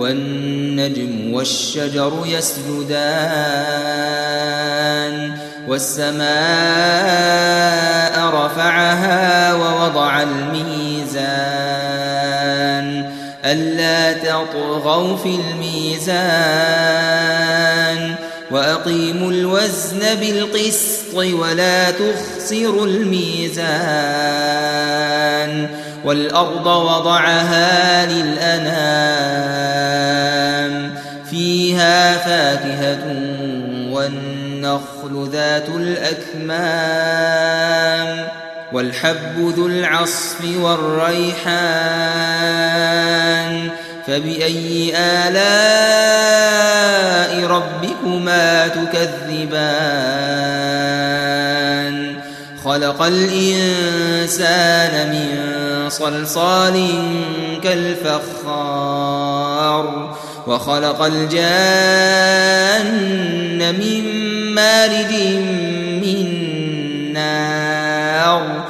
والنجم والشجر يسجدان والسماء رفعها ووضع الميزان ألا تطغوا في الميزان وأقيموا الوزن بالقسط ولا تخسروا الميزان والأرض وضعها للأنام فيها فاكهة والنخل ذات الأكمام والحب ذو العصف والريحان فبأي آلاء ربكما تكذبان؟ خلق الإنسان من صلصال كالفخار وخلق الجان من مارد من نار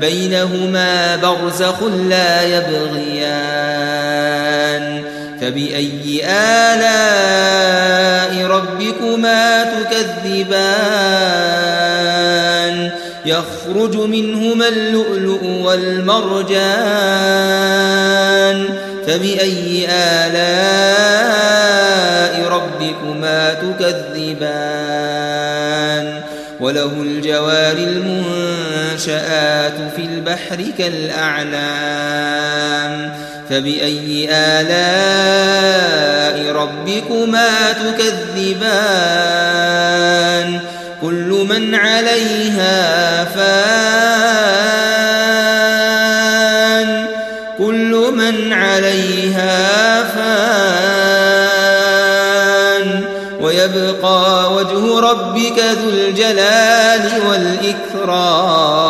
بينهما برزخ لا يبغيان. فبأي آلاء ربكما تكذبان؟ يخرج منهما اللؤلؤ والمرجان. فبأي آلاء ربكما تكذبان؟ وله الجوار المنشآت في البحر كالأعلام فبأي آلاء ربكما تكذبان؟ كل من عليها فان كل من عليها فان. ويبقى وجه ربك ذو الجلال والإكرام.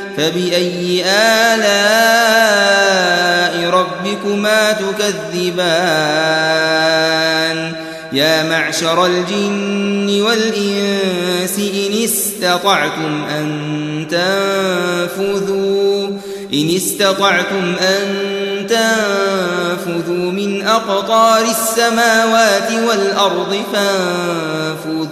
فبأي آلاء ربكما تكذبان؟ يا معشر الجن والإنس إن استطعتم أن تنفذوا إن استطعتم أن تنفذوا من أقطار السماوات والأرض فانفذوا.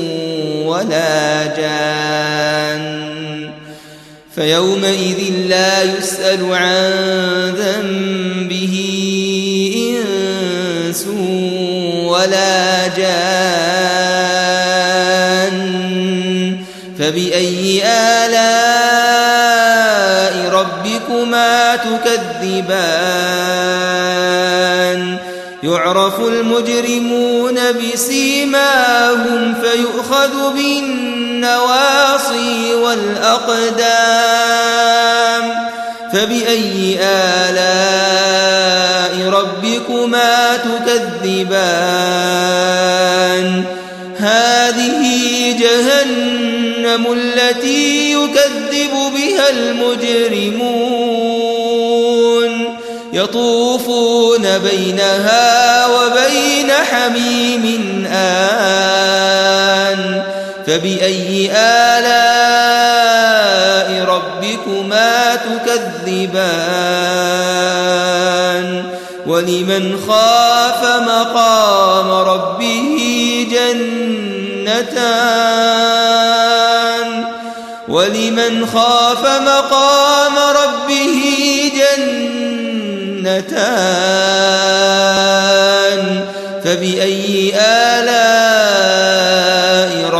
ولا جان. فيومئذ لا يسأل عن ذنبه إنس ولا جان. فبأي آلاء ربكما تكذبان؟ يعرف المجرمون بسيماهم فيؤخذ بالنواصي والأقدام فبأي آلاء ربكما تكذبان؟ هذه جهنم التي يكذب بها المجرمون. يطوفون بينها وبين حميم آن فبأي آلاء ربكما تكذبان؟ ولمن خاف مقام ربه جنتان؟ ولمن خاف مقام ربه جنتان؟ فبأي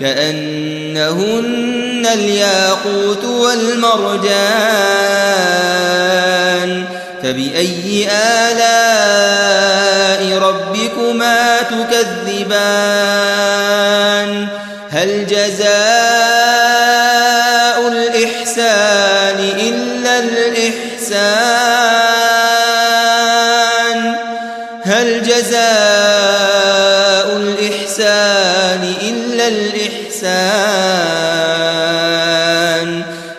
كأنهن الياقوت والمرجان فبأي آلاء ربكما تكذبان؟ هل جزاء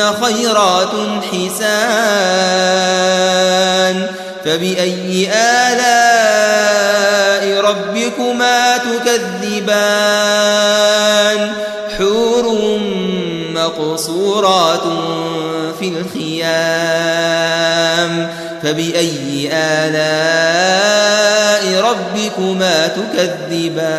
خيرات حسان فبأي آلاء ربكما تكذبان حور مقصورات في الخيام فبأي آلاء ربكما تكذبان